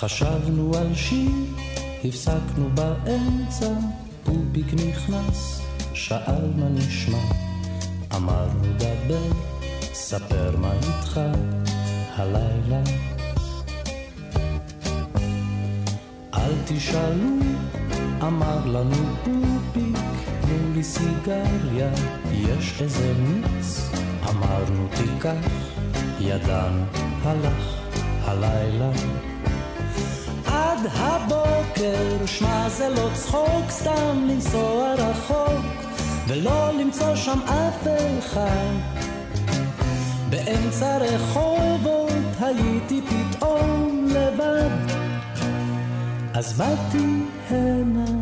חשבנו על שיר, הפסקנו באמצע, פופיק נכנס, שאל מה נשמע. אמרנו דבר, ספר מה איתך הלילה. אל תשאלו, אמר לנו פופיק, תנו לי סיגריה, יש איזה מיץ, אמרנו תיקח, ידענו, הלך הלילה. עד הבוקר, שמע זה לא צחוק, סתם לנסוע רחוק, ולא למצוא שם אף אחד. באמצע רחובות הייתי פתאום לבד, אז באתי הנה.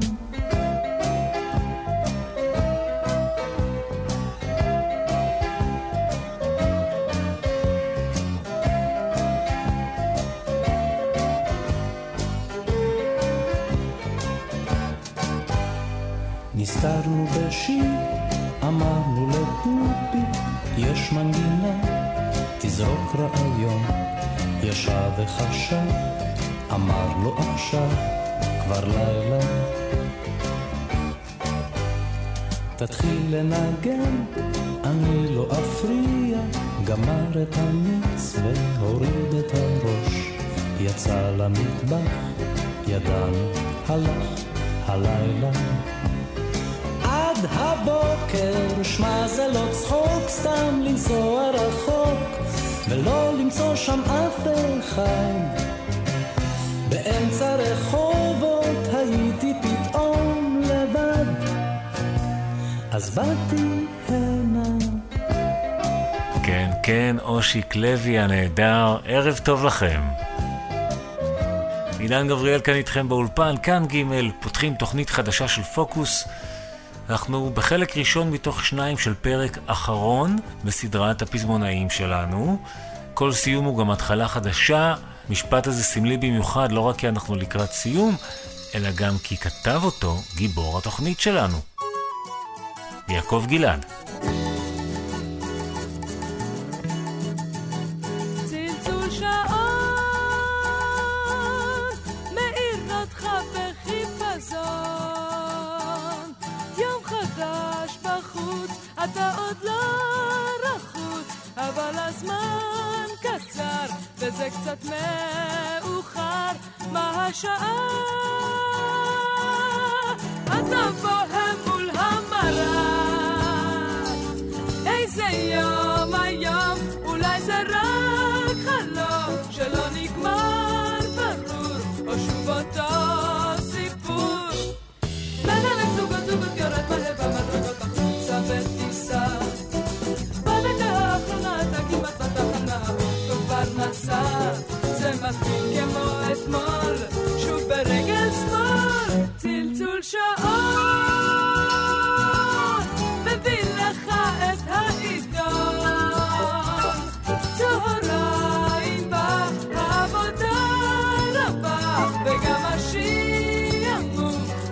וחשב, אמר לו עכשיו, כבר לילה. תתחיל לנגן, אני לא אפריע, גמר את המיץ והוריד את הראש. יצא למטבח, ידען הלך הלילה. עד הבוקר, שמע זה לא צחוק, סתם לנסוע רחוק, ולא למצוא שם אף אחד. באמצע רחובות הייתי פתאום לבד, אז באתי הנה. כן, כן, אושיק לוי הנהדר, ערב טוב לכם. עידן גבריאל כאן איתכם באולפן, כאן ג', פותחים תוכנית חדשה של פוקוס. אנחנו בחלק ראשון מתוך שניים של פרק אחרון בסדרת הפזמונאים שלנו. כל סיום הוא גם התחלה חדשה. משפט הזה סמלי במיוחד, לא רק כי אנחנו לקראת סיום, אלא גם כי כתב אותו גיבור התוכנית שלנו. יעקב גלעד. וזה קצת מאוחר, מה השעה? אתה בוהם מול המראה, איזה יום היום, אולי זה רק חלום שלא נגמר ברור, או שוב אותו סיפור. בין אלף זוגות זוגות יורד מלא במדרגות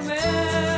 וזה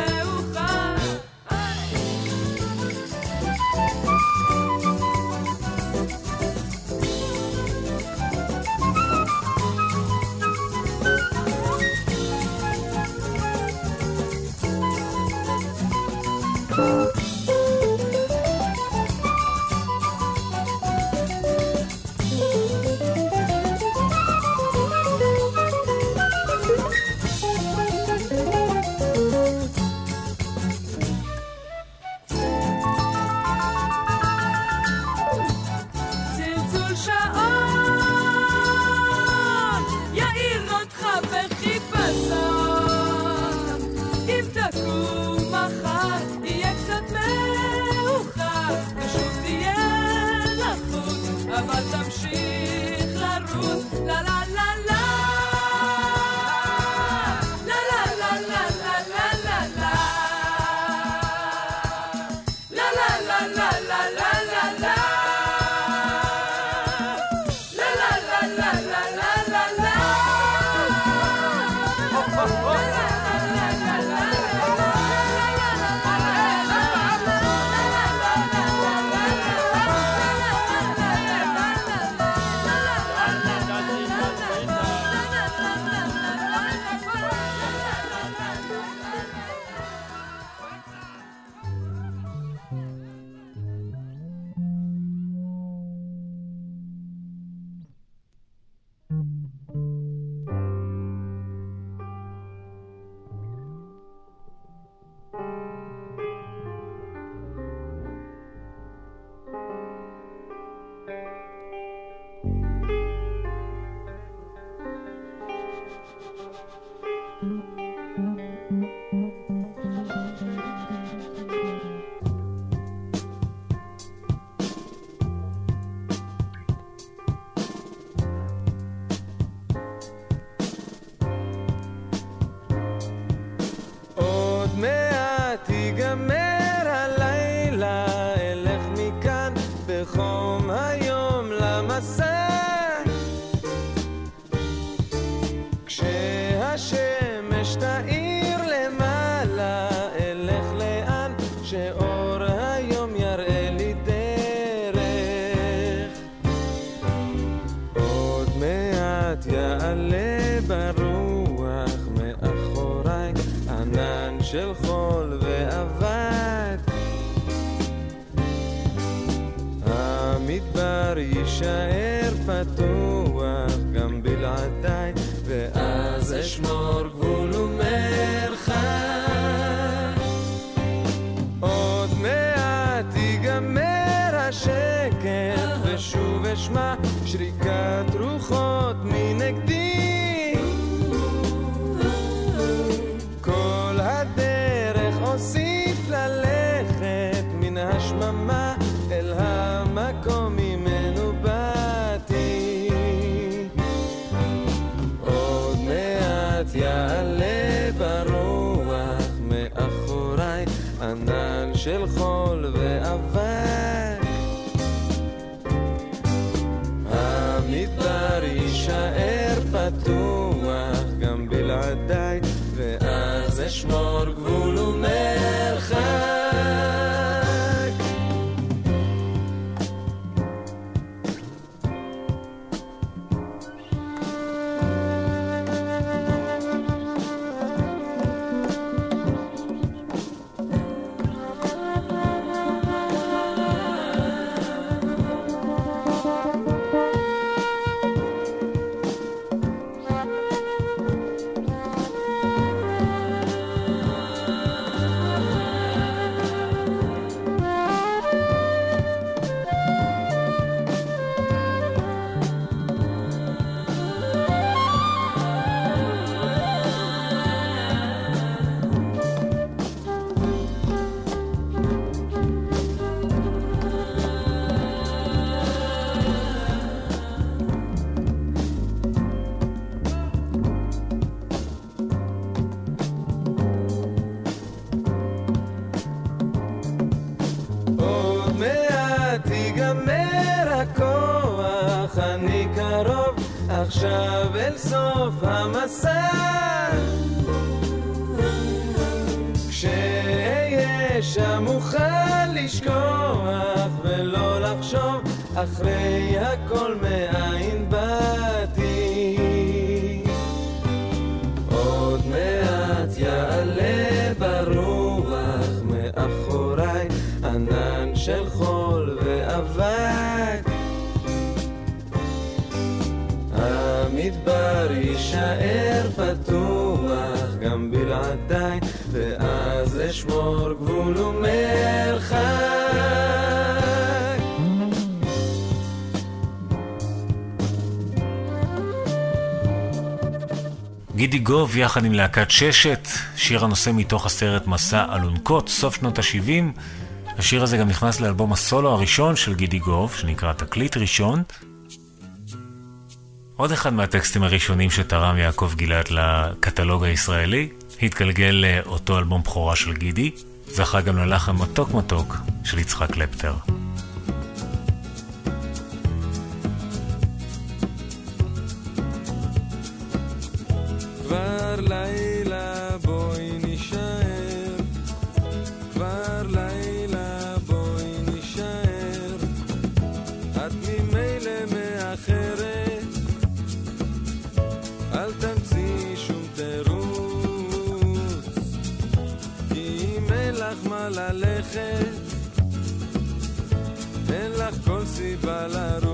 שלך דוב יחד עם להקת ששת, שיר הנושא מתוך הסרט מסע אלונקות, סוף שנות ה-70. השיר הזה גם נכנס לאלבום הסולו הראשון של גידי גוב, שנקרא תקליט ראשון. עוד אחד מהטקסטים הראשונים שתרם יעקב גלעד לקטלוג הישראלי, התגלגל לאותו אלבום בכורה של גידי, זכה גם ללחם מתוק מתוק של יצחק קלפטר. Viva la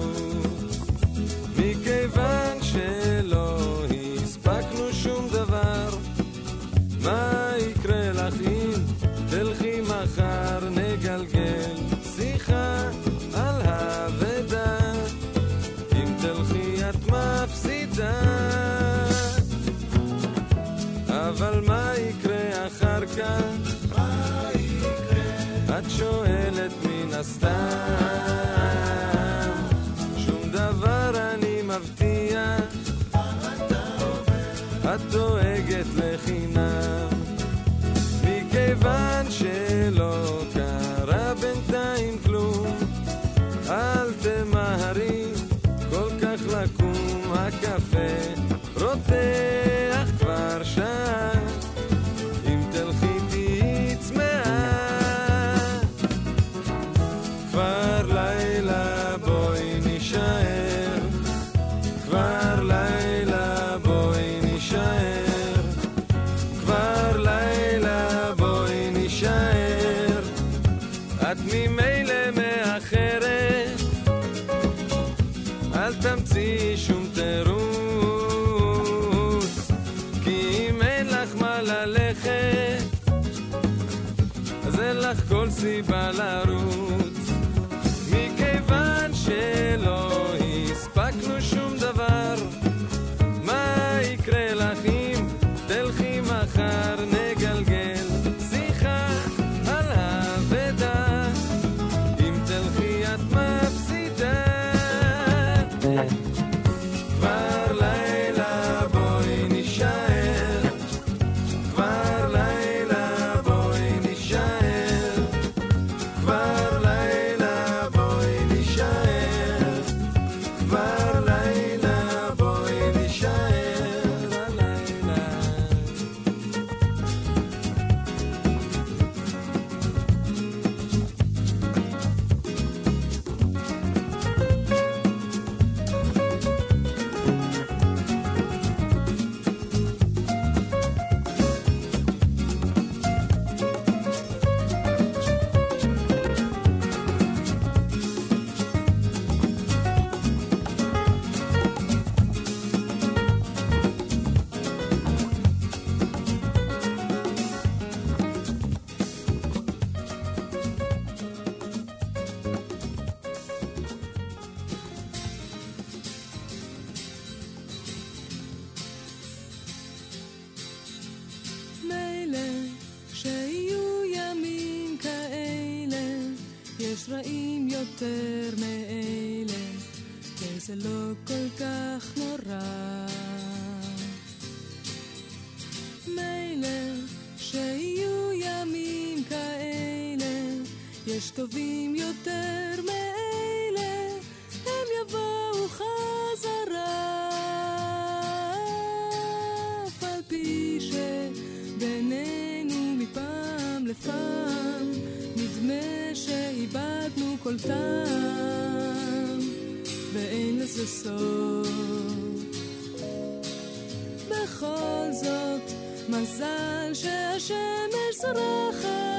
טובים יותר מאלה, הם יבואו חזרה. אף על פי שבינינו מפעם לפעם, נדמה שאיבדנו כל טעם, ואין לזה סוף. בכל זאת, מזל שהשמש זורחת.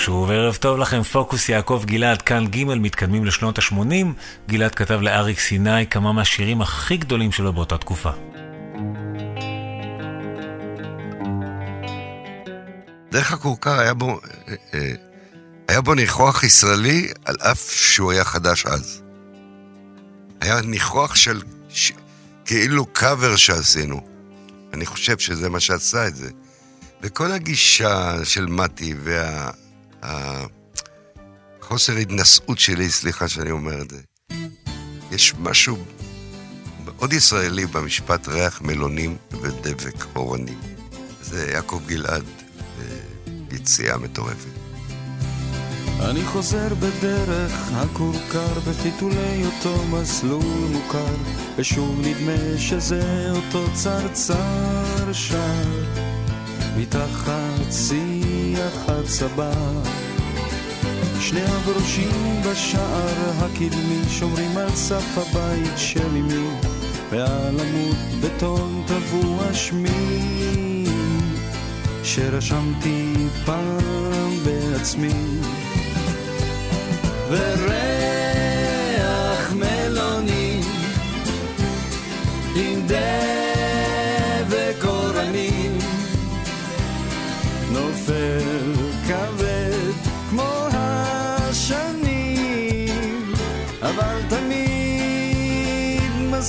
שוב ערב טוב לכם, פוקוס יעקב גלעד, כאן ג' מתקדמים לשנות ה-80. גלעד כתב לאריק סיני כמה מהשירים הכי גדולים שלו באותה תקופה. דרך הכורכר היה בו, אה, אה, היה בו ניחוח ישראלי על אף שהוא היה חדש אז. היה ניחוח של ש... כאילו קאבר שעשינו. אני חושב שזה מה שעשה את זה. וכל הגישה של מתי וה... החוסר התנשאות שלי, סליחה שאני אומר את זה. יש משהו מאוד ישראלי במשפט ריח מלונים ודבק אורנים. זה יעקב גלעד, יציאה מטורפת. אני חוזר בדרך הכורכר בפיתולי אותו מסלול מוכר ושוב נדמה שזה אותו צרצר שר מתחת שיח הצבא שני הברושים בשער הקדמי שומרים על סף הבית של אמי ועל עמוד בטון טבוע שמי. שרשמתי פעם בעצמי וריח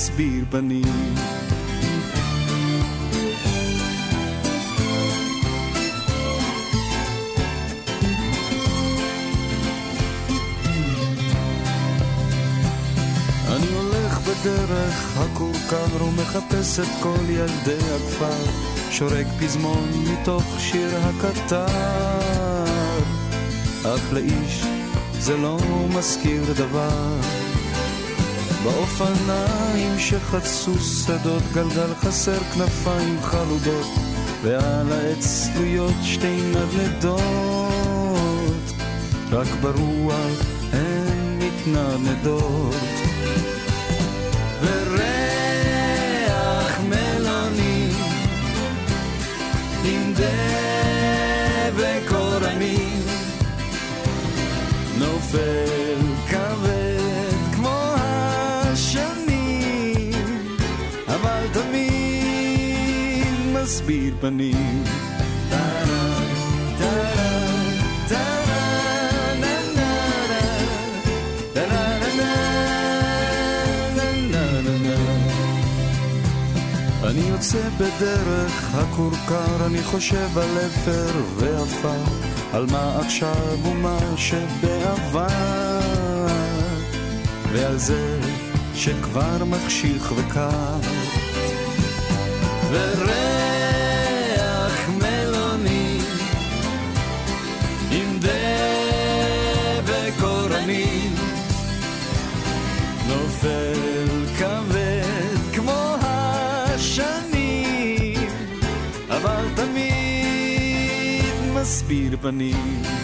מסביר פנים. אני הולך בדרך הכורכר ומחפש את כל ילדי הכפר, שורק פזמון מתוך שיר הקטר. אך לאיש זה לא מזכיר דבר. באופניים שחצו שדות, גלגל חסר כנפיים חלודות, ועל העץ תלויות שתי נדנדות, רק ברוח הן מתנדנדות. מסביר פנים. אני יוצא בדרך הכורכר, אני חושב על אפר ועפר, על מה עכשיו ומה שבעבר, ועל זה שכבר מחשיך וקר. וריח מסביר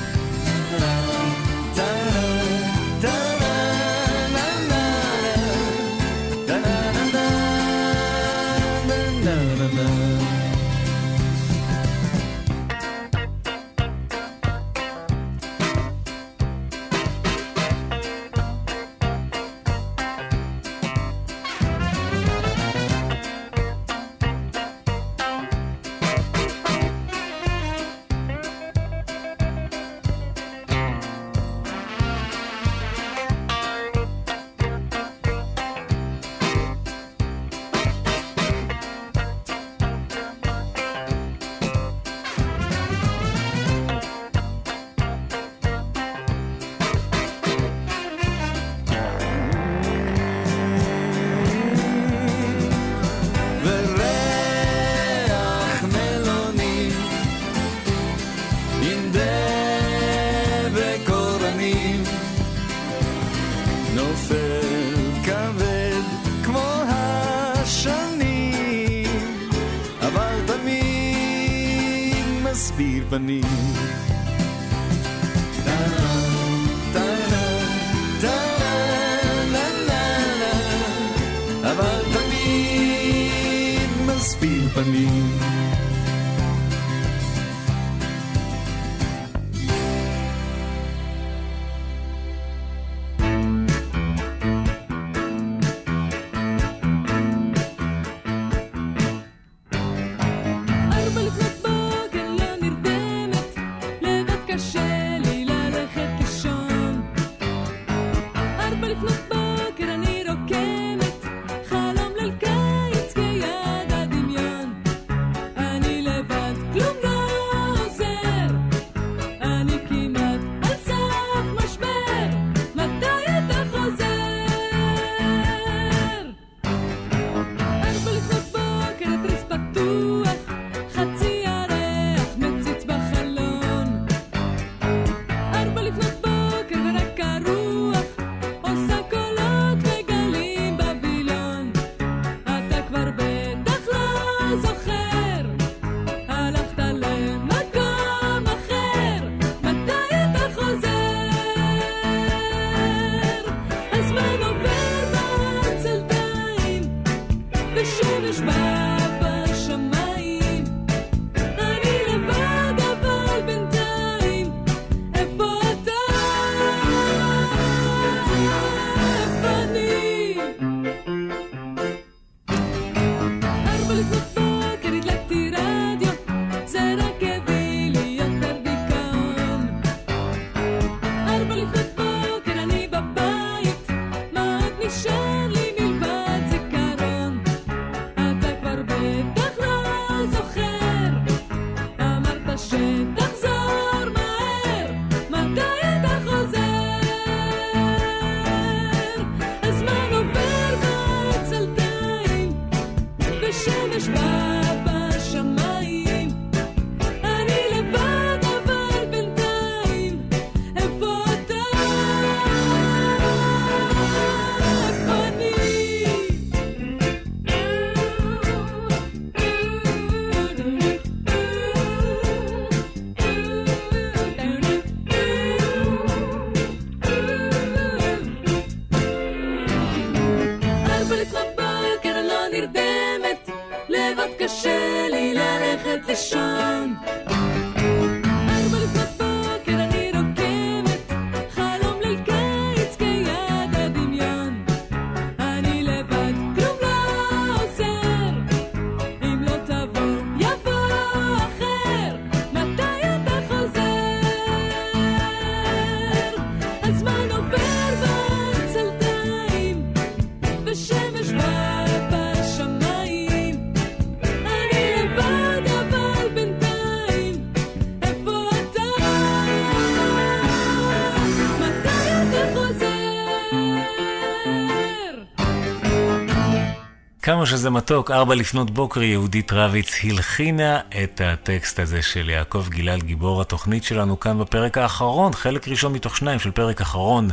כמה שזה מתוק, ארבע לפנות בוקר יהודית רביץ הלחינה את הטקסט הזה של יעקב גלעד, גיבור התוכנית שלנו כאן בפרק האחרון, חלק ראשון מתוך שניים של פרק אחרון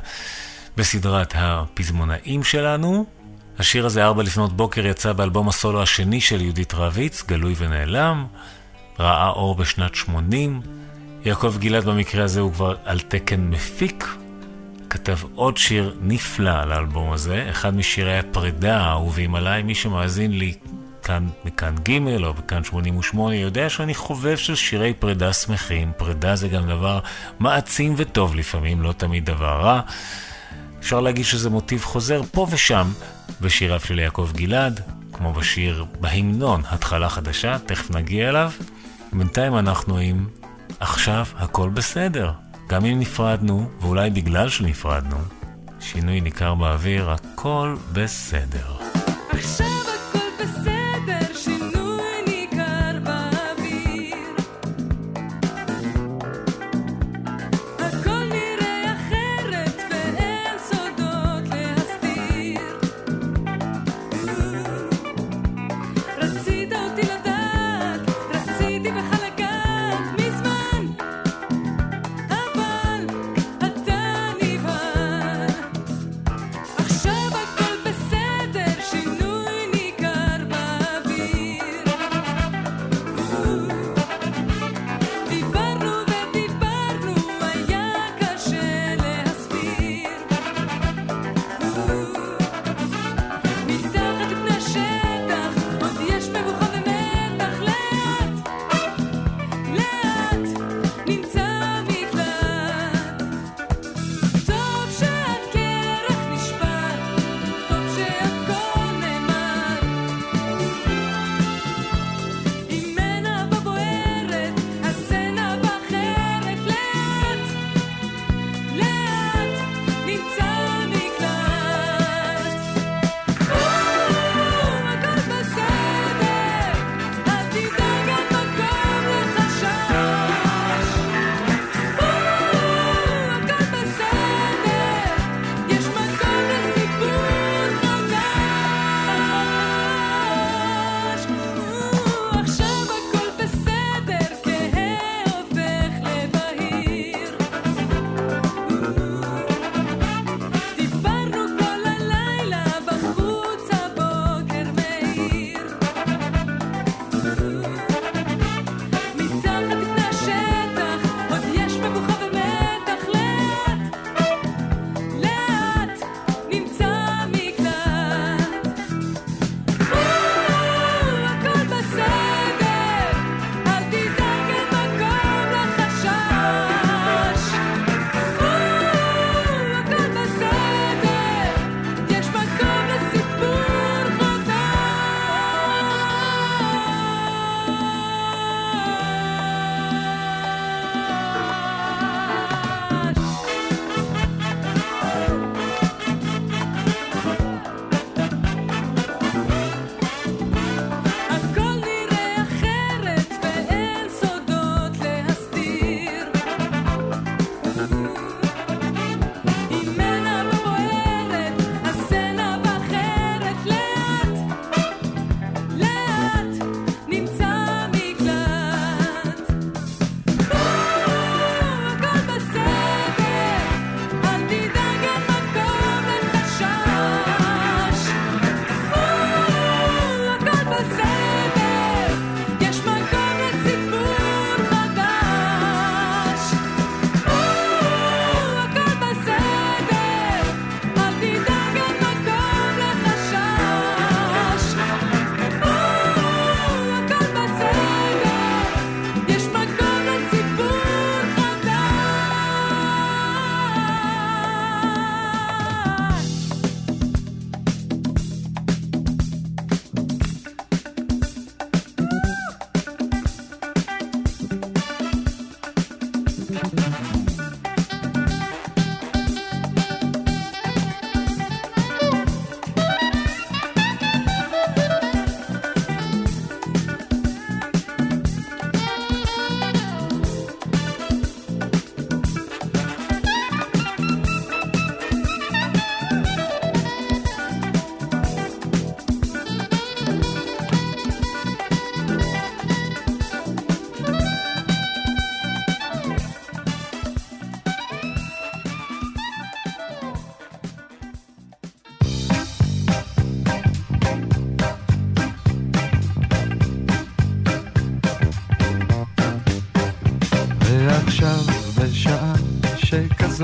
בסדרת הפזמונאים שלנו. השיר הזה, ארבע לפנות בוקר, יצא באלבום הסולו השני של יהודית רביץ, גלוי ונעלם, ראה אור בשנת 80. יעקב גלעד במקרה הזה הוא כבר על תקן מפיק, כתב עוד שיר נפלא על האלבום הזה, אחד משירי הפרידה האהובים עליי. מי שמאזין לי כאן מכאן ג' או בכאן 88 יודע שאני חובב של שירי פרידה שמחים. פרידה זה גם דבר מעצים וטוב לפעמים, לא תמיד דבר רע. אפשר להגיד שזה מוטיב חוזר פה ושם בשיריו של יעקב גלעד, כמו בשיר בהמנון, התחלה חדשה, תכף נגיע אליו. בינתיים אנחנו עם עכשיו הכל בסדר. גם אם נפרדנו, ואולי בגלל שנפרדנו, שינוי ניכר באוויר, הכל בסדר. עכשיו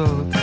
Oh.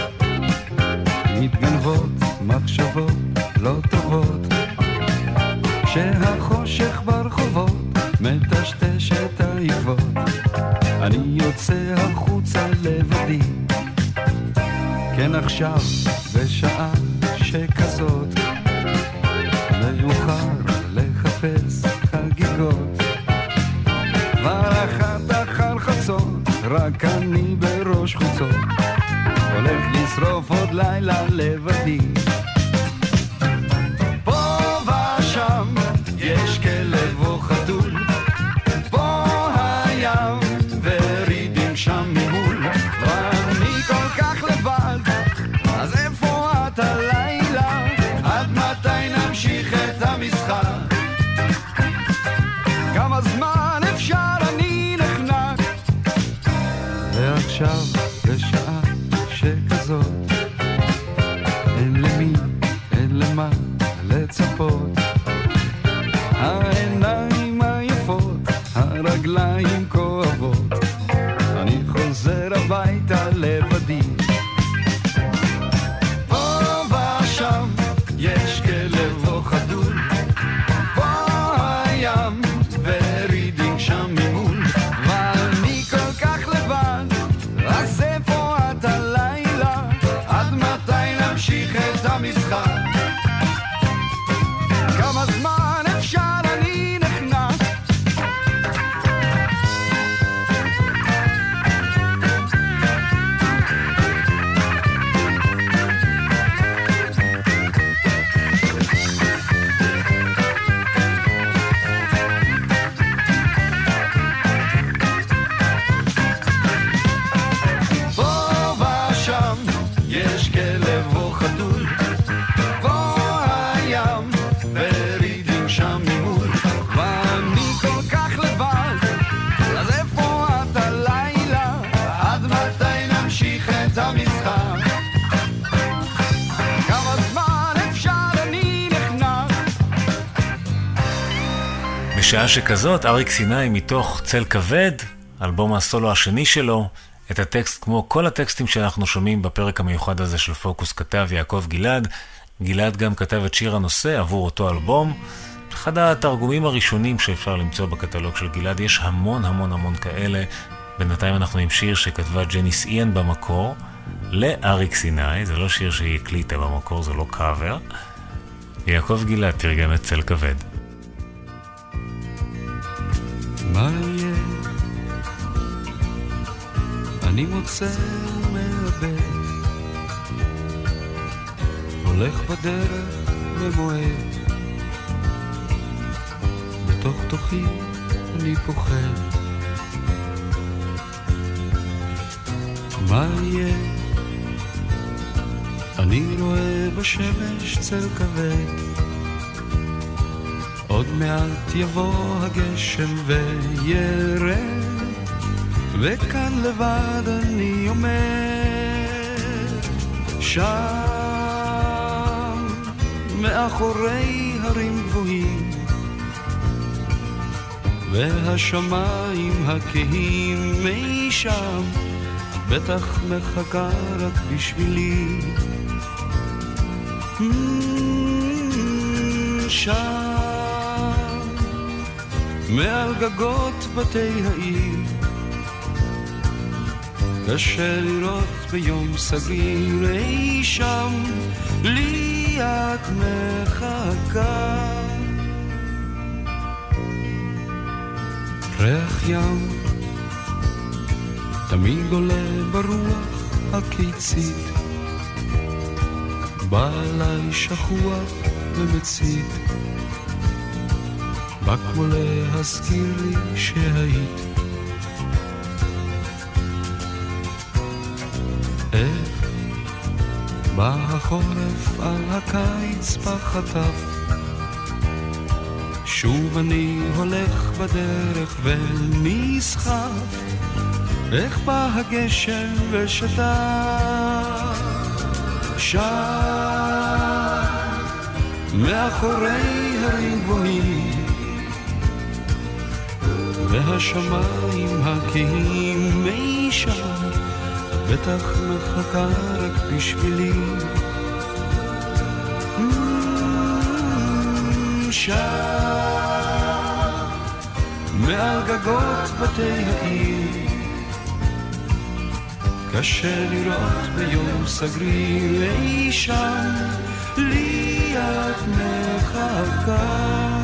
בשעה שכזאת, אריק סיני מתוך צל כבד, אלבום הסולו השני שלו, את הטקסט כמו כל הטקסטים שאנחנו שומעים בפרק המיוחד הזה של פוקוס כתב יעקב גלעד. גלעד גם כתב את שיר הנושא עבור אותו אלבום. אחד התרגומים הראשונים שאפשר למצוא בקטלוג של גלעד, יש המון המון המון כאלה. בינתיים אנחנו עם שיר שכתבה ג'ניס איאן במקור, לאריק סיני, זה לא שיר שהיא הקליטה במקור, זה לא קאבר. יעקב גלעד תרגם את צל כבד. מוצא מאבד, הולך בדרך ומועד, בתוך תוכי אני פוחד. מה יהיה? אני רואה בשמש צל כבד. עוד מעט יבוא הגשם וירד, וכאן לבד אני עומד, שם, מאחורי הרים גבוהים, והשמיים הכהים מי שם, בטח מחכה רק בשבילי. Mm, שם, מעל גגות בתי העיר, קשה לראות ביום סגיר אי שם, לי את מחכה. ריח ים תמיד עולה ברוח הקיצית בא אליי שכוח ומצית, בא כמו להזכיר לי שהיית. בא החורף על הקיץ בחטף, שוב אני הולך בדרך ונסחף, איך בא הגשם ושטף. שם, מאחורי הרים גבוהים, והשמיים הכהים מי שם, בטח מחכה בשבילי. Mm, שם, מעל גגות בתי העיר, קשה לראות ביום סגריר אי שם, לי את מחכה.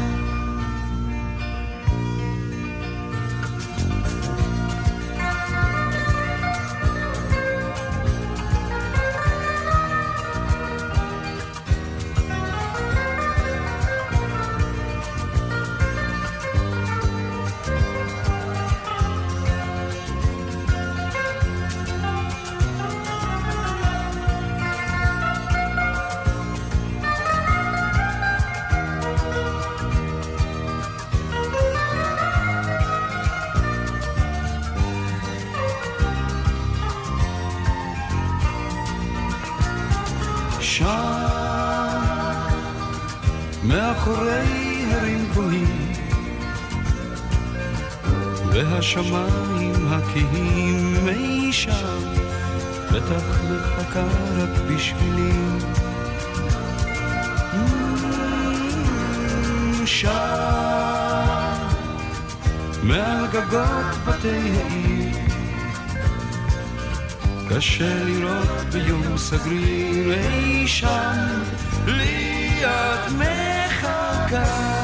גגות בתי העיר. קשה לראות ביום סגריר אי שם ליד מחכה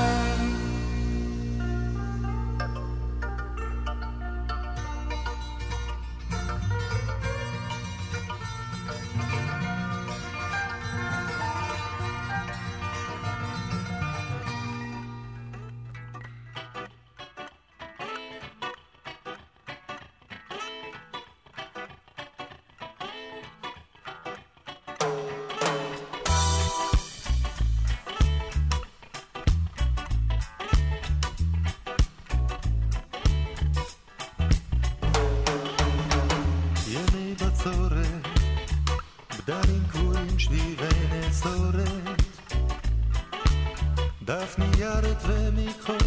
מיערות ומכל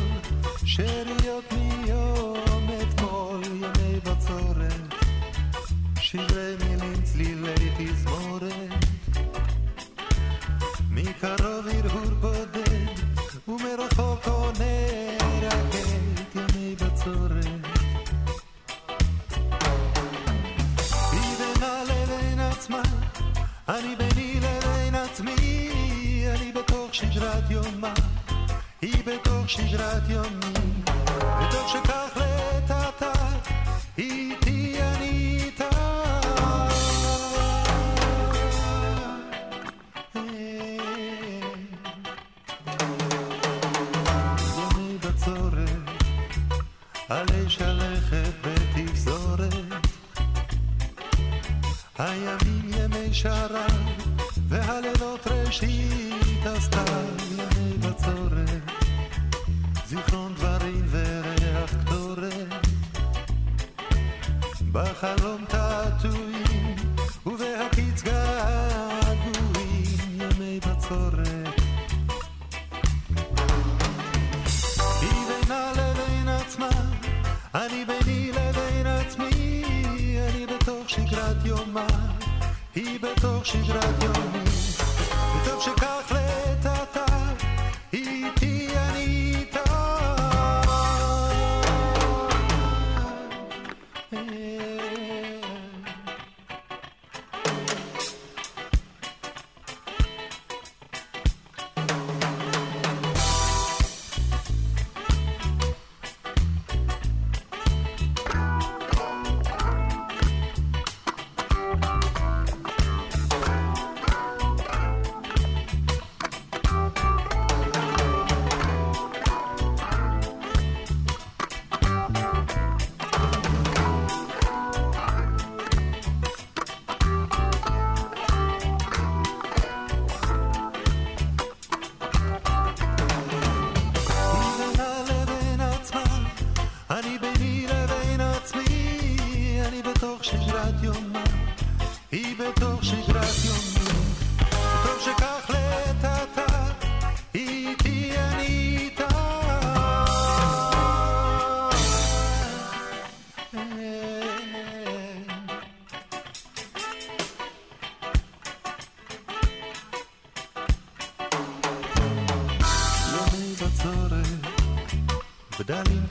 שאריות מ...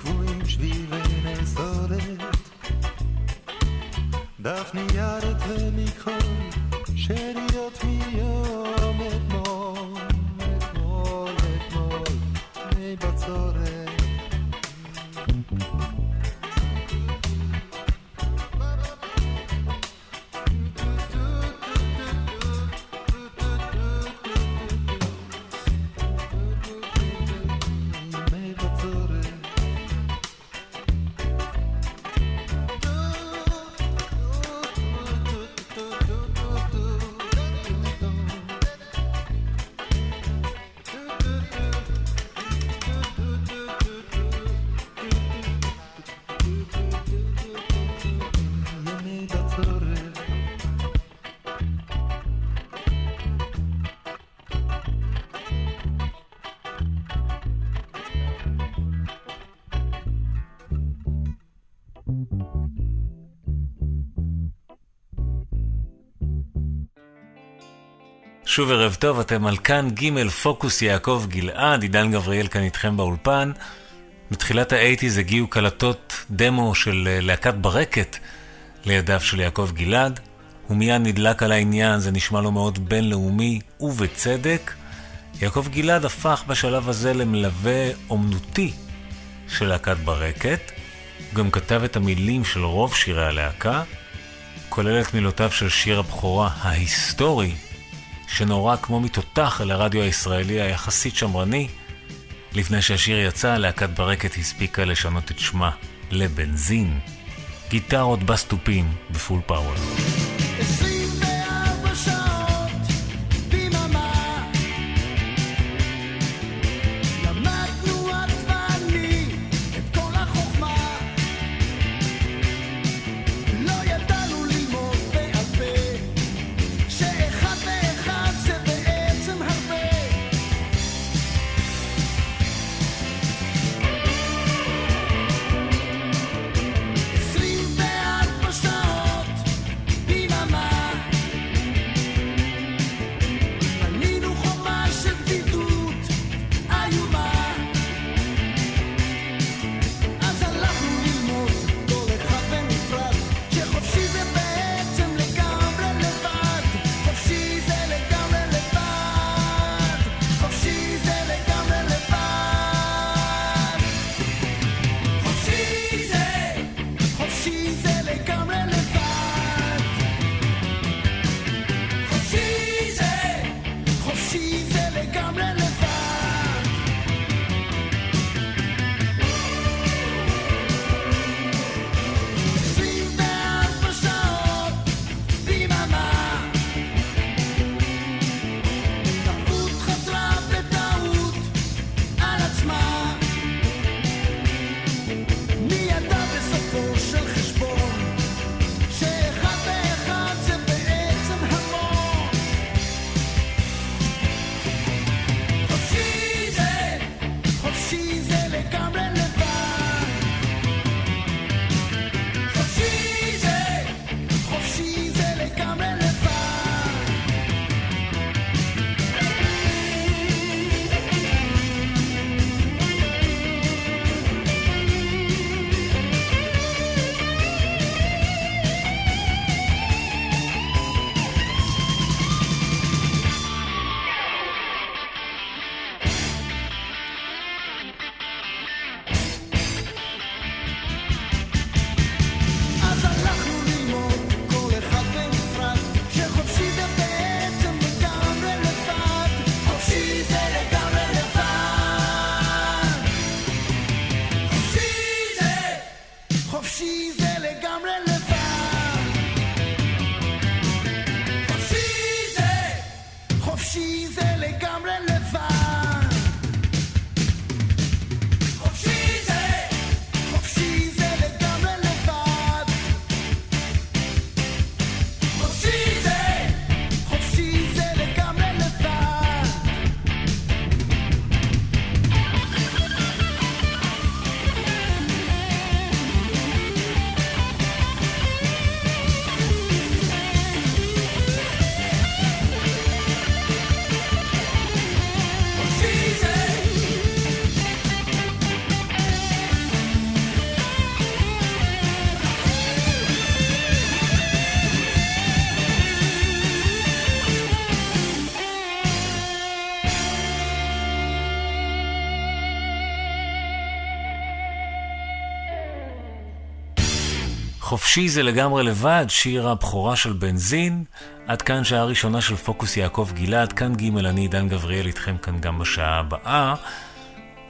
קבועים שבירי נסורת. דף ניירת ומכחול, שאריות מיום. שוב ערב טוב, אתם על כאן ג' פוקוס יעקב גלעד, עידן גבריאל כאן איתכם באולפן. בתחילת האייטיז הגיעו קלטות דמו של אה, להקת ברקת לידיו של יעקב גלעד. הוא מיד נדלק על העניין, זה נשמע לו מאוד בינלאומי, ובצדק. יעקב גלעד הפך בשלב הזה למלווה אומנותי של להקת ברקת. הוא גם כתב את המילים של רוב שירי הלהקה, כולל את מילותיו של שיר הבכורה ההיסטורי, שנורא כמו מתותח אל הרדיו הישראלי היחסית שמרני. לפני שהשיר יצא, להקת ברקת הספיקה לשנות את שמה לבנזין. גיטרות בסטופים בפול פאוור. חופשי זה לגמרי לבד, שיר הבכורה של בנזין. עד כאן שעה ראשונה של פוקוס יעקב גלעד, כאן ג' אני עידן גבריאל איתכם כאן גם בשעה הבאה.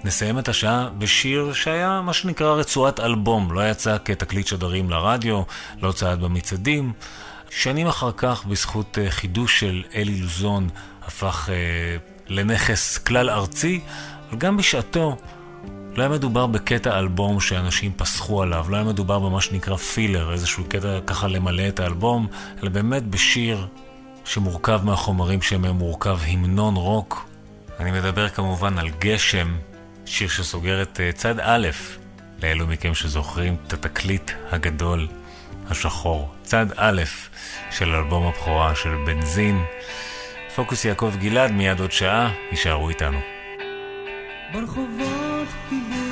נסיים את השעה בשיר שהיה מה שנקרא רצועת אלבום, לא יצא כתקליט שדרים לרדיו, לא צעד במצעדים. שנים אחר כך, בזכות אה, חידוש של אלי לוזון, הפך אה, לנכס כלל ארצי, אבל גם בשעתו לא היה מדובר בקטע אלבום שאנשים פסחו עליו, לא היה מדובר במה שנקרא פילר, איזשהו קטע ככה למלא את האלבום, אלא באמת בשיר שמורכב מהחומרים שמהם מורכב המנון רוק. אני מדבר כמובן על גשם, שיר שסוגר את אה, צד א', לאלו מכם שזוכרים את התקליט הגדול השחור. צד א' של אלבום הבכורה של בנזין. פוקוס יעקב גלעד מיד עוד שעה, יישארו איתנו. ברחובות קיבל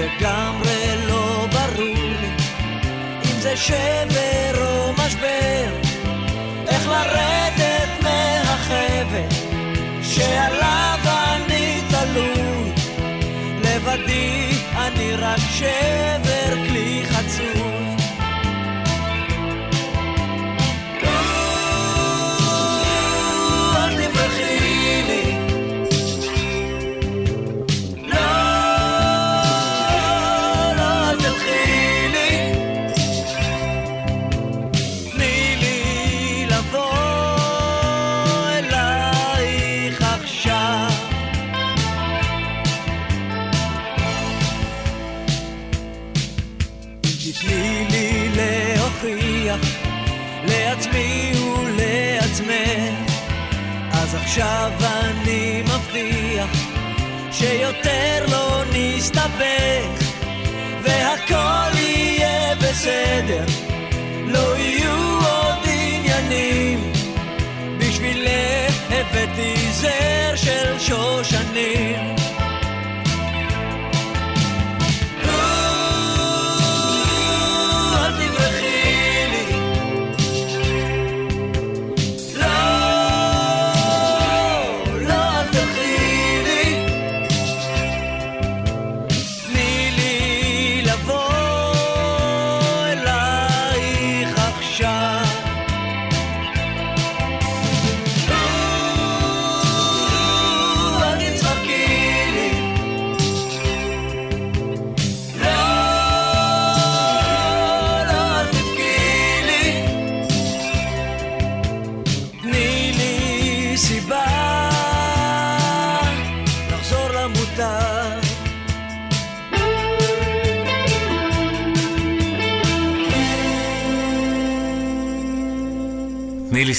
ולגמרי לא ברור לי אם זה שבר או משבר, איך לרדת מהחבל שעליו אני תלוי, לבדי אני רק שבר בסדר. לא יהיו עוד עניינים. בשבילך הבאתי זר של שושנים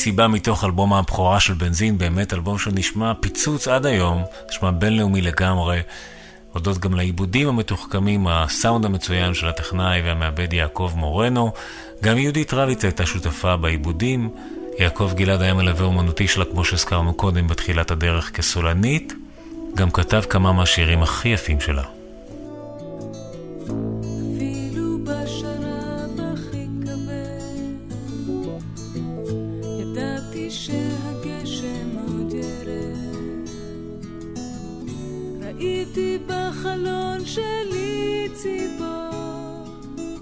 סיבה מתוך אלבום הבכורה של בנזין, באמת אלבום שנשמע פיצוץ עד היום, נשמע בינלאומי לגמרי. הודות גם לעיבודים המתוחכמים, הסאונד המצוין של הטכנאי והמעבד יעקב מורנו. גם יהודית רליץ הייתה שותפה בעיבודים. יעקב גלעד היה מלווה אומנותי שלה, כמו שהזכרנו קודם, בתחילת הדרך כסולנית. גם כתב כמה מהשירים הכי יפים שלה. אפילו בחלון שלי ציפור,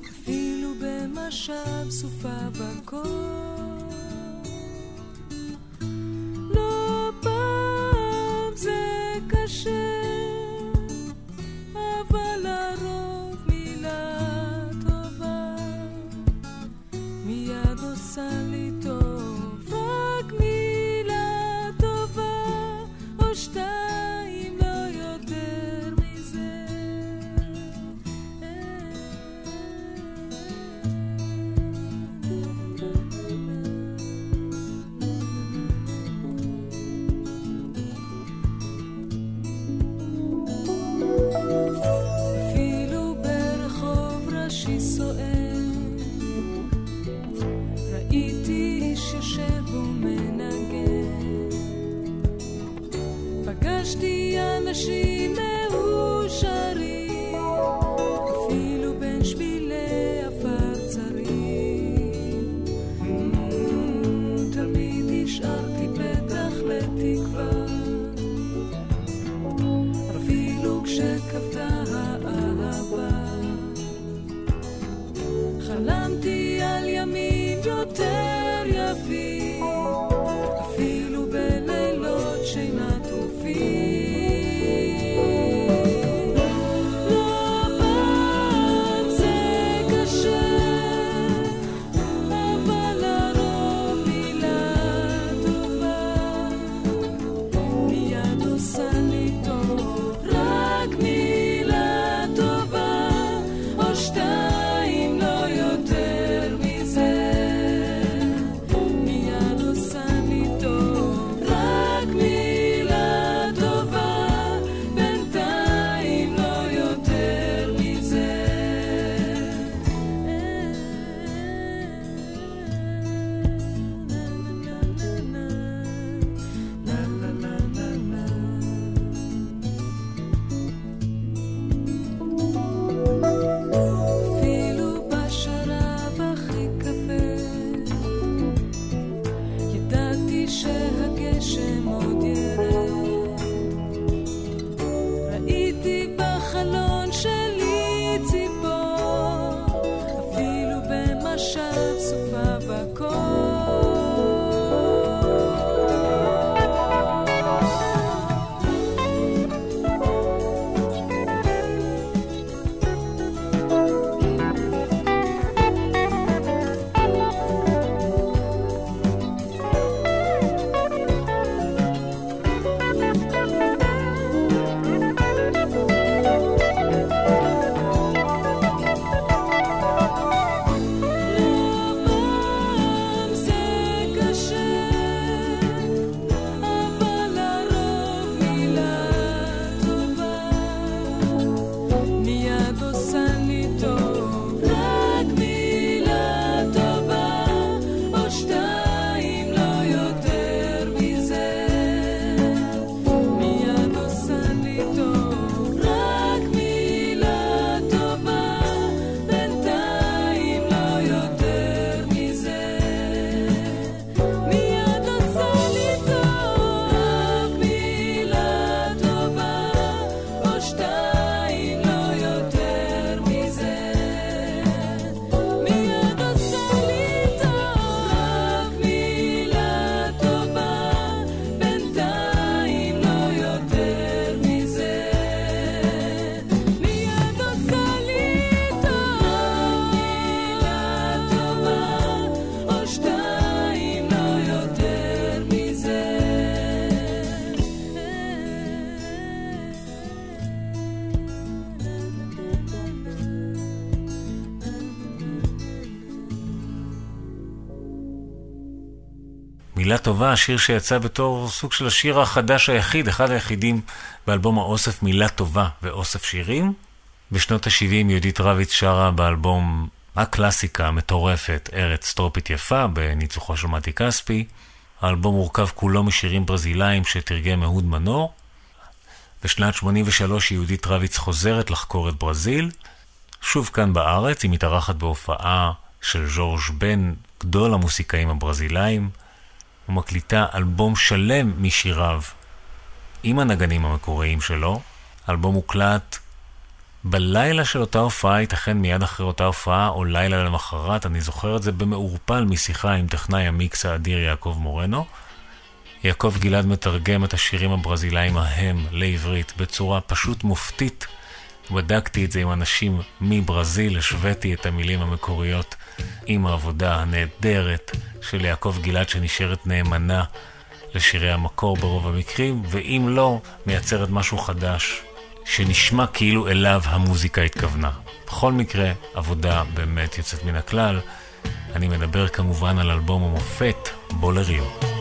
אפילו במשב סופה בקור. מילה טובה, השיר שיצא בתור סוג של השיר החדש היחיד, אחד היחידים באלבום האוסף מילה טובה ואוסף שירים. בשנות ה-70 יהודית רביץ שרה באלבום הקלאסיקה המטורפת ארץ טרופית יפה, בניצוחו של מתי כספי. האלבום מורכב כולו משירים ברזילאיים שתרגם אהוד מנור. בשנת 83 יהודית רביץ חוזרת לחקור את ברזיל. שוב כאן בארץ, היא מתארחת בהופעה של ז'ורג' בן, גדול המוסיקאים הברזילאים. ומקליטה אלבום שלם משיריו עם הנגנים המקוריים שלו. אלבום מוקלט בלילה של אותה הופעה, ייתכן מיד אחרי אותה הופעה, או לילה למחרת, אני זוכר את זה במעורפל משיחה עם טכנאי המיקס האדיר יעקב מורנו. יעקב גלעד מתרגם את השירים הברזילאיים ההם לעברית בצורה פשוט מופתית. בדקתי את זה עם אנשים מברזיל, השוויתי את המילים המקוריות עם העבודה הנהדרת של יעקב גלעד שנשארת נאמנה לשירי המקור ברוב המקרים, ואם לא, מייצרת משהו חדש שנשמע כאילו אליו המוזיקה התכוונה. בכל מקרה, עבודה באמת יוצאת מן הכלל. אני מדבר כמובן על אלבום המופת, בולריו.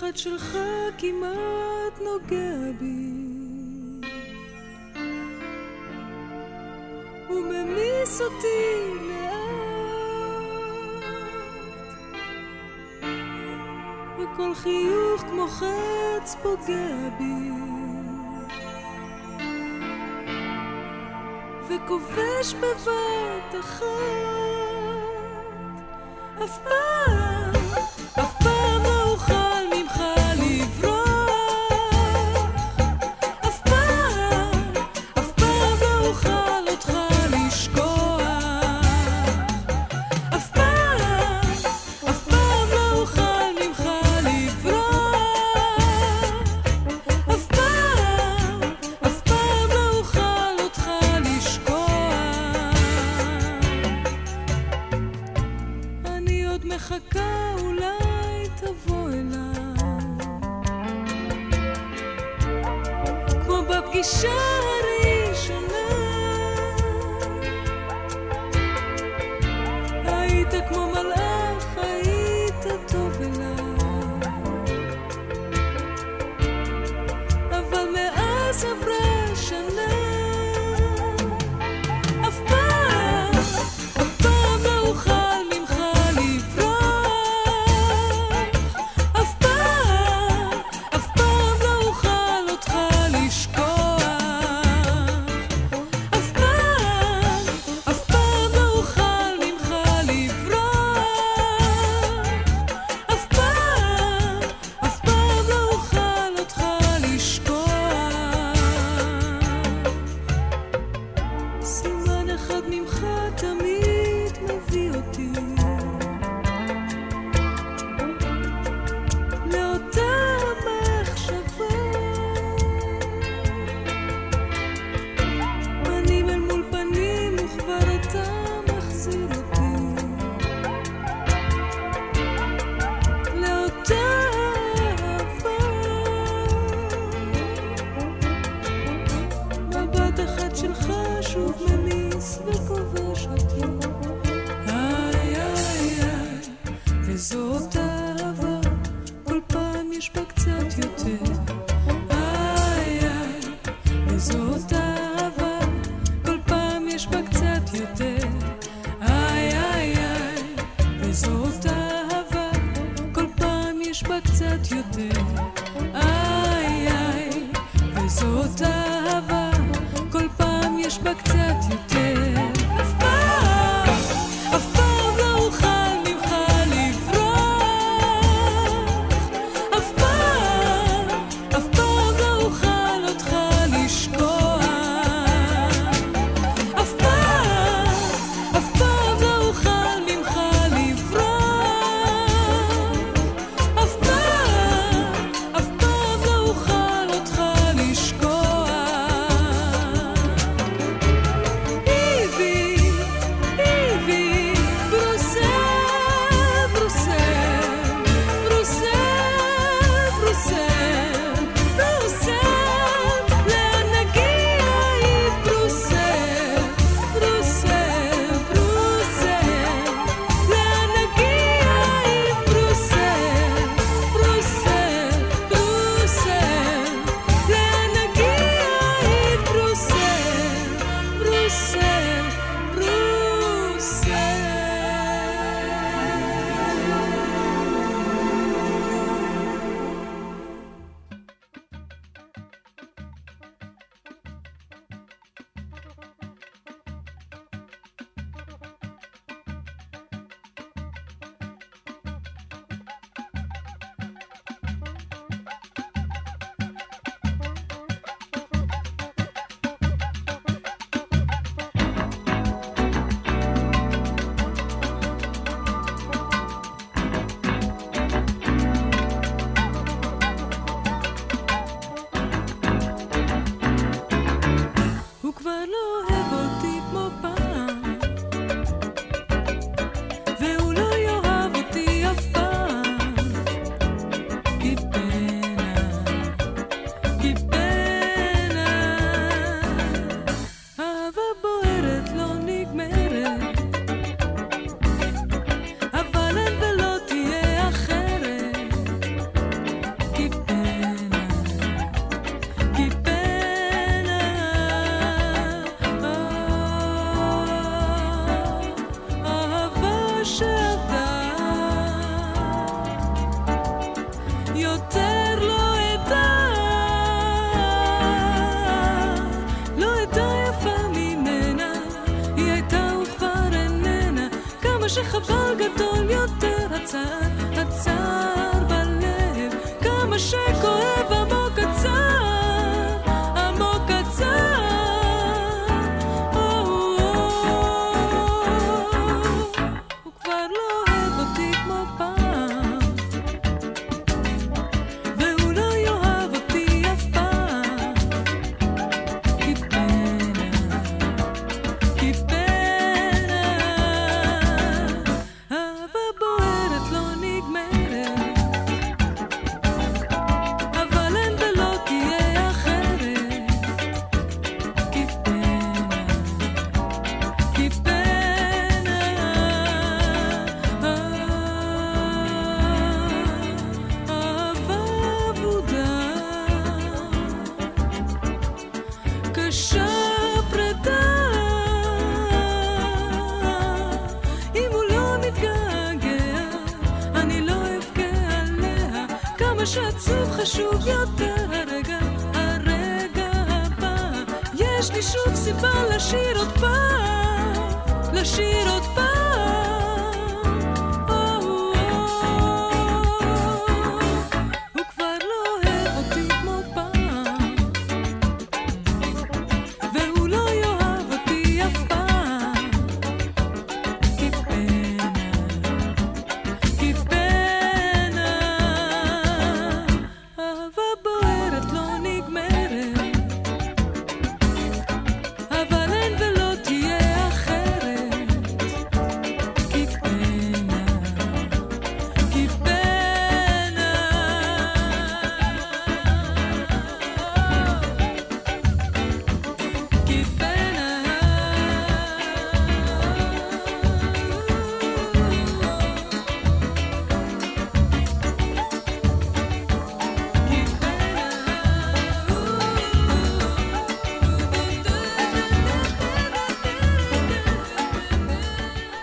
אחד שלך כמעט נוגע בי וממיס אותי לאט וכל חיוך כמו חץ פוגע בי וכובש בבת אחת. אף פעם,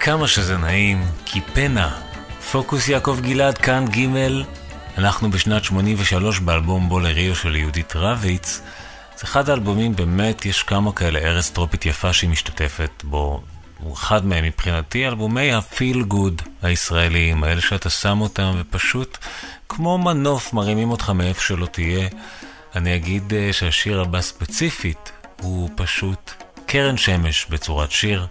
כמה שזה נעים, כי פנה. פוקוס יעקב גלעד, כאן ג' אנחנו בשנת 83 באלבום בוא לריו של יהודית רביץ. זה אחד האלבומים, באמת, יש כמה כאלה, ארץ טרופית יפה שהיא משתתפת בו. הוא אחד מהם מבחינתי, אלבומי הפיל גוד הישראליים, האלה שאתה שם אותם ופשוט כמו מנוף מרימים אותך מאיפה שלא תהיה. אני אגיד אה, שהשיר הבא ספציפית הוא פשוט קרן שמש בצורת שיר.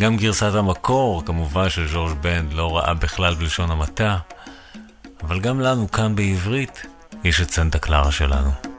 גם גרסת המקור, כמובן, של ז'ורג' בנד לא רעה בכלל בלשון המעטה, אבל גם לנו כאן בעברית יש את סנטה קלרה שלנו.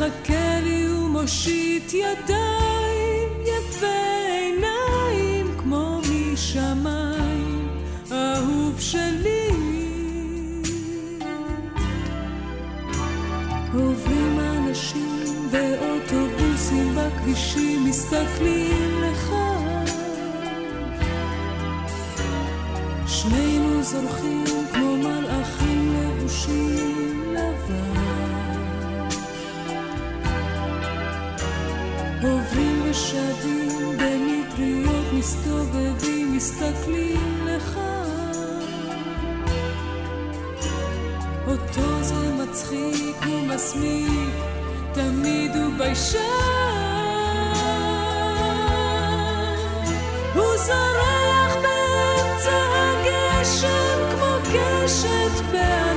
מחכה לי ומושיט ידיים, יפה עיניים כמו משמיים, אהוב שלי. עוברים אנשים ואוטובוסים בכבישים, מסתכלים לך. שנינו זורחים מסתובבים, מסתכלים לך. אותו זה מצחיק ומסמיק, תמיד הוא ביישן. הוא זורח באמצע הגשם כמו קשת בעד.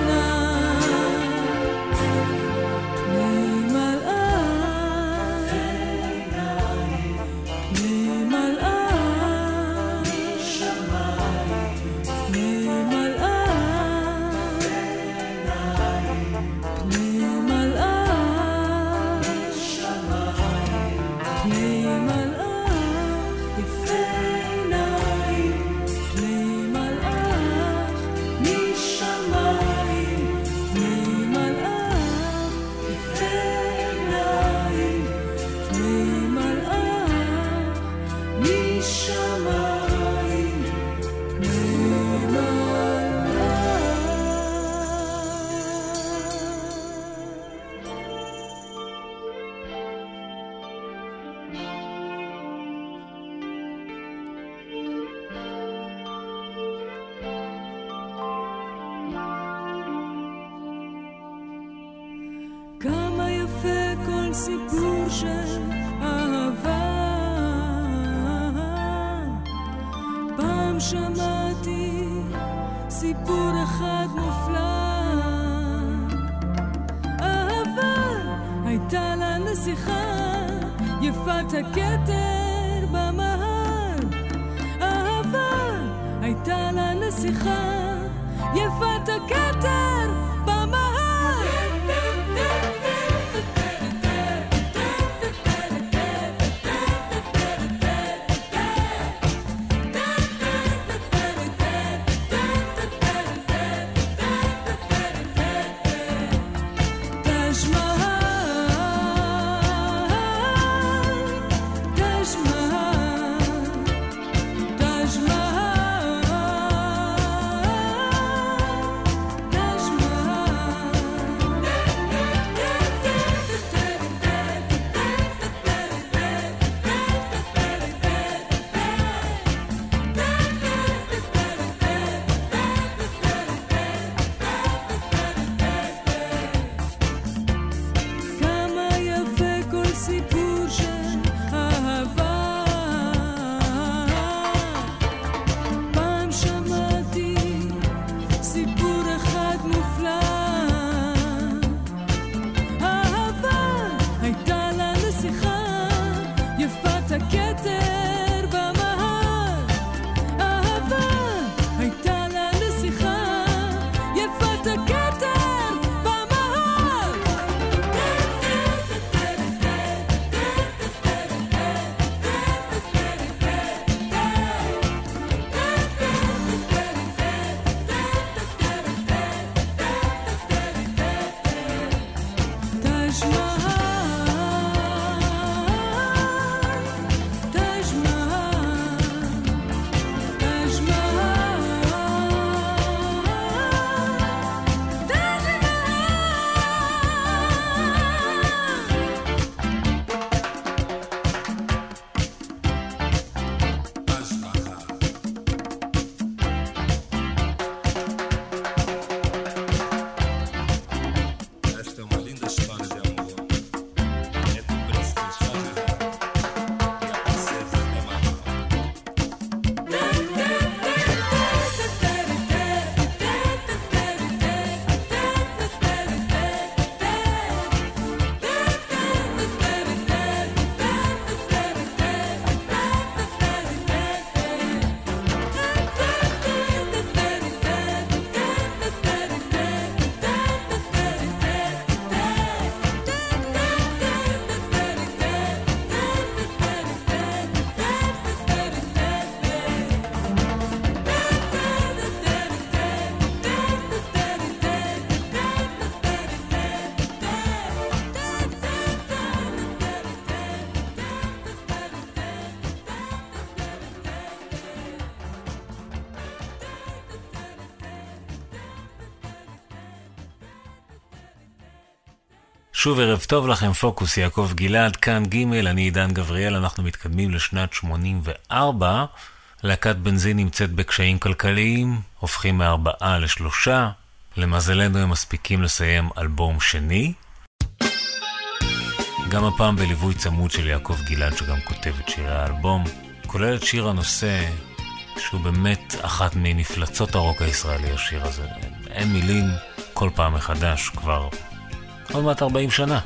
שוב ערב טוב לכם, פוקוס יעקב גלעד, כאן ג', אני עידן גבריאל, אנחנו מתקדמים לשנת 84. להקת בנזין נמצאת בקשיים כלכליים, הופכים מארבעה לשלושה. למזלנו הם מספיקים לסיים אלבום שני. גם הפעם בליווי צמוד של יעקב גלעד, שגם כותב את שירי האלבום, כולל את שיר הנושא, שהוא באמת אחת ממפלצות הרוק הישראלי, השיר הזה. אין מילים, כל פעם מחדש, כבר עוד מעט 40 שנה.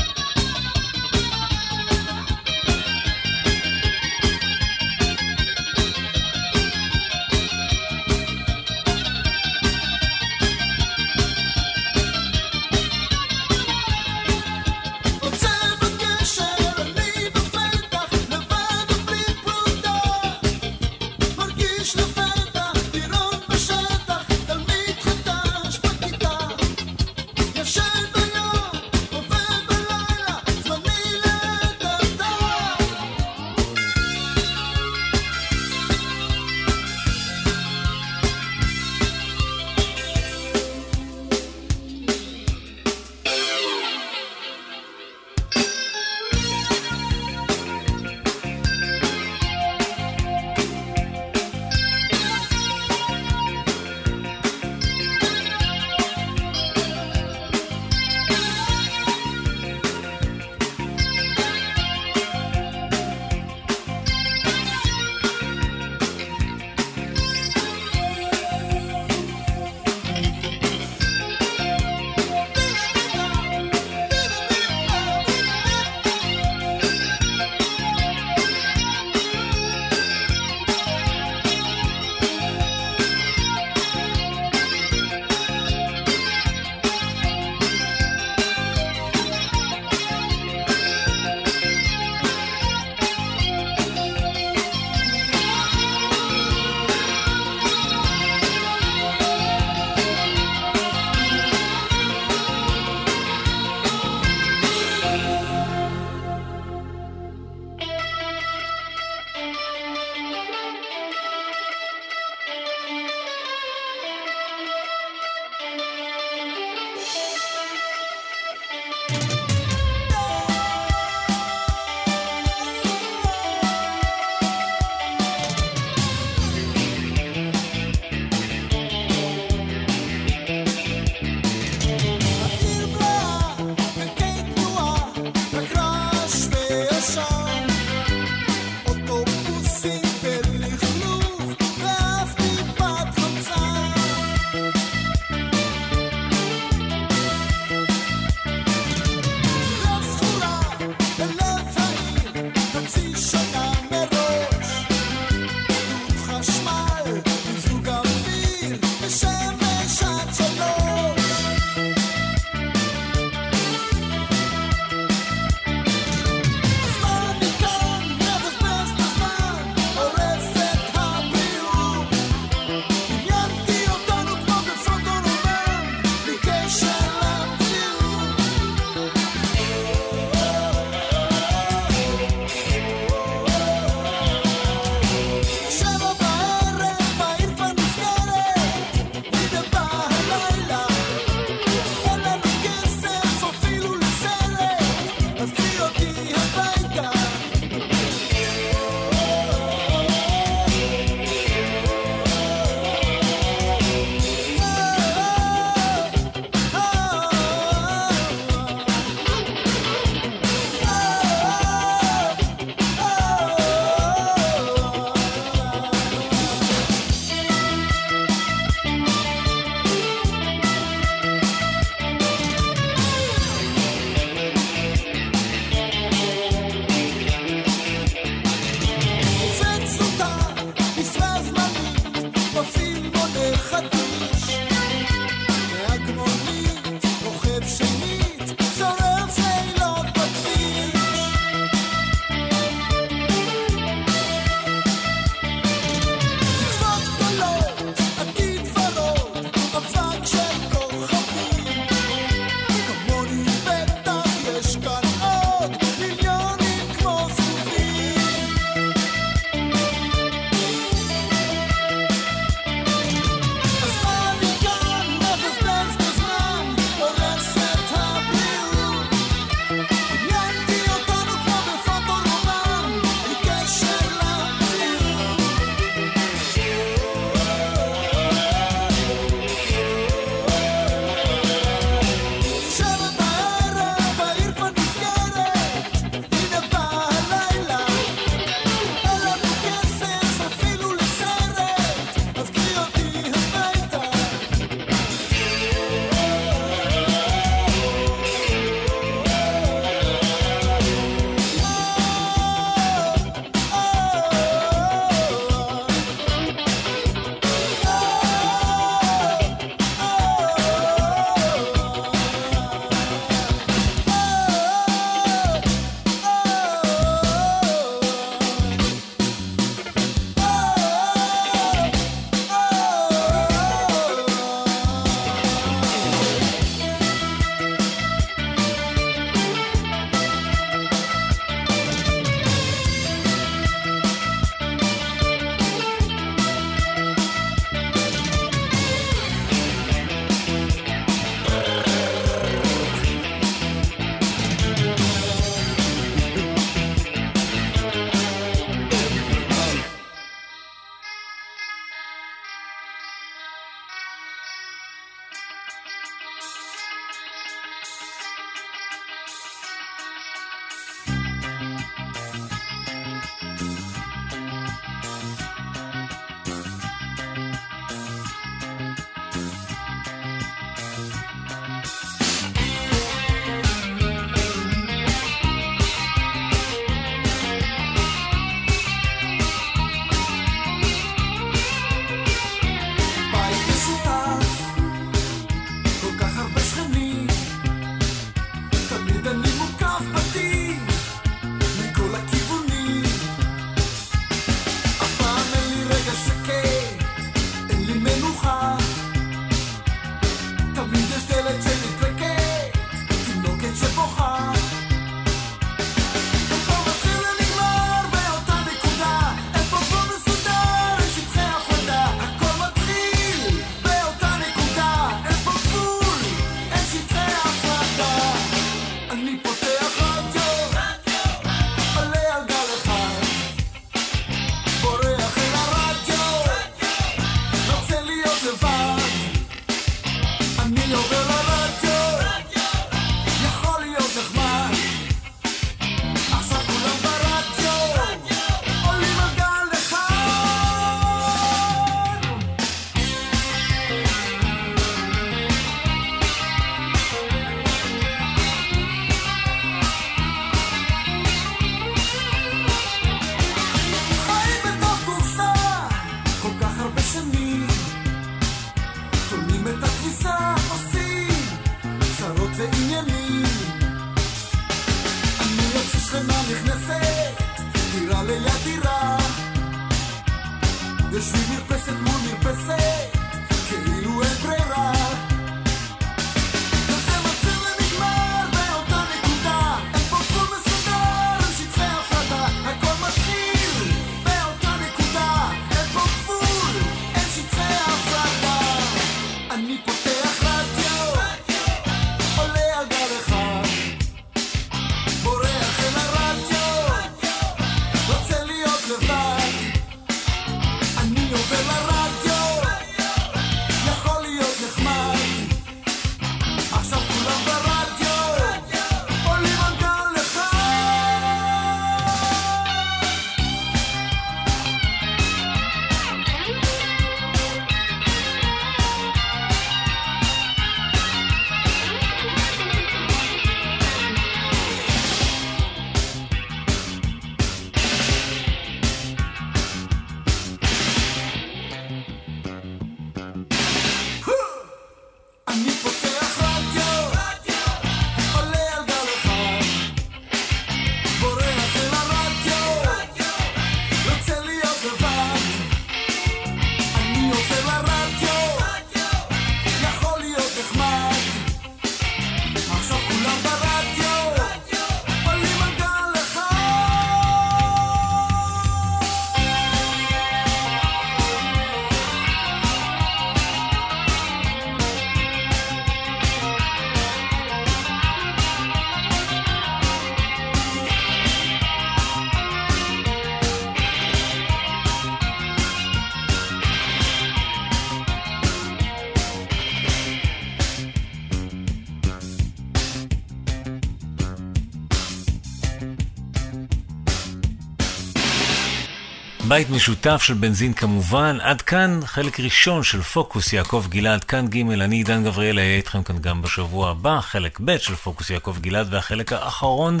בית משותף של בנזין כמובן, עד כאן חלק ראשון של פוקוס יעקב גלעד, כאן ג' אני עידן גבריאל, אהיה איתכם כאן גם בשבוע הבא, חלק ב' של פוקוס יעקב גלעד, והחלק האחרון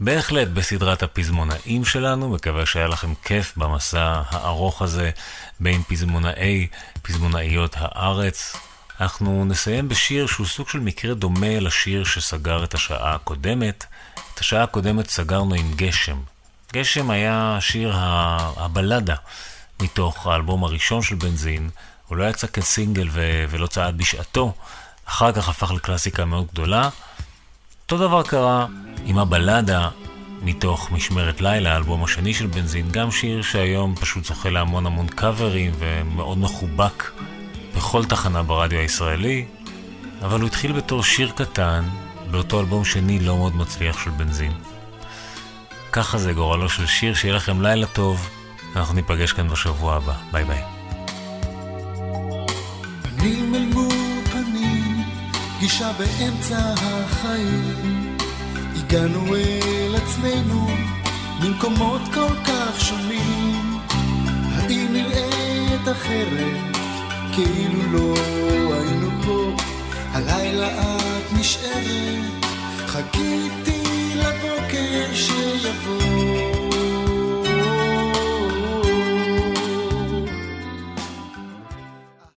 בהחלט בסדרת הפזמונאים שלנו, מקווה שהיה לכם כיף במסע הארוך הזה בין פזמונאי, פזמונאיות הארץ. אנחנו נסיים בשיר שהוא סוג של מקרה דומה לשיר שסגר את השעה הקודמת. את השעה הקודמת סגרנו עם גשם. גשם היה שיר הבלדה מתוך האלבום הראשון של בנזין. הוא לא יצא כסינגל ו- ולא צעד בשעתו, אחר כך הפך לקלאסיקה מאוד גדולה. אותו דבר קרה עם הבלדה מתוך משמרת לילה, האלבום השני של בנזין, גם שיר שהיום פשוט זוכה להמון המון קאברים ומאוד מחובק בכל תחנה ברדיו הישראלי, אבל הוא התחיל בתור שיר קטן באותו אלבום שני לא מאוד מצליח של בנזין. ככה זה גורלו של שיר, שיהיה לכם לילה טוב, אנחנו ניפגש כאן בשבוע הבא. ביי ביי. פנים אל מול פנים, פגישה באמצע החיים. הגענו אל עצמנו ממקומות כל כך שונים. האם נראית אחרת, כאילו לא היינו פה? הלילה את נשארת, חיכיתי provocation of fools.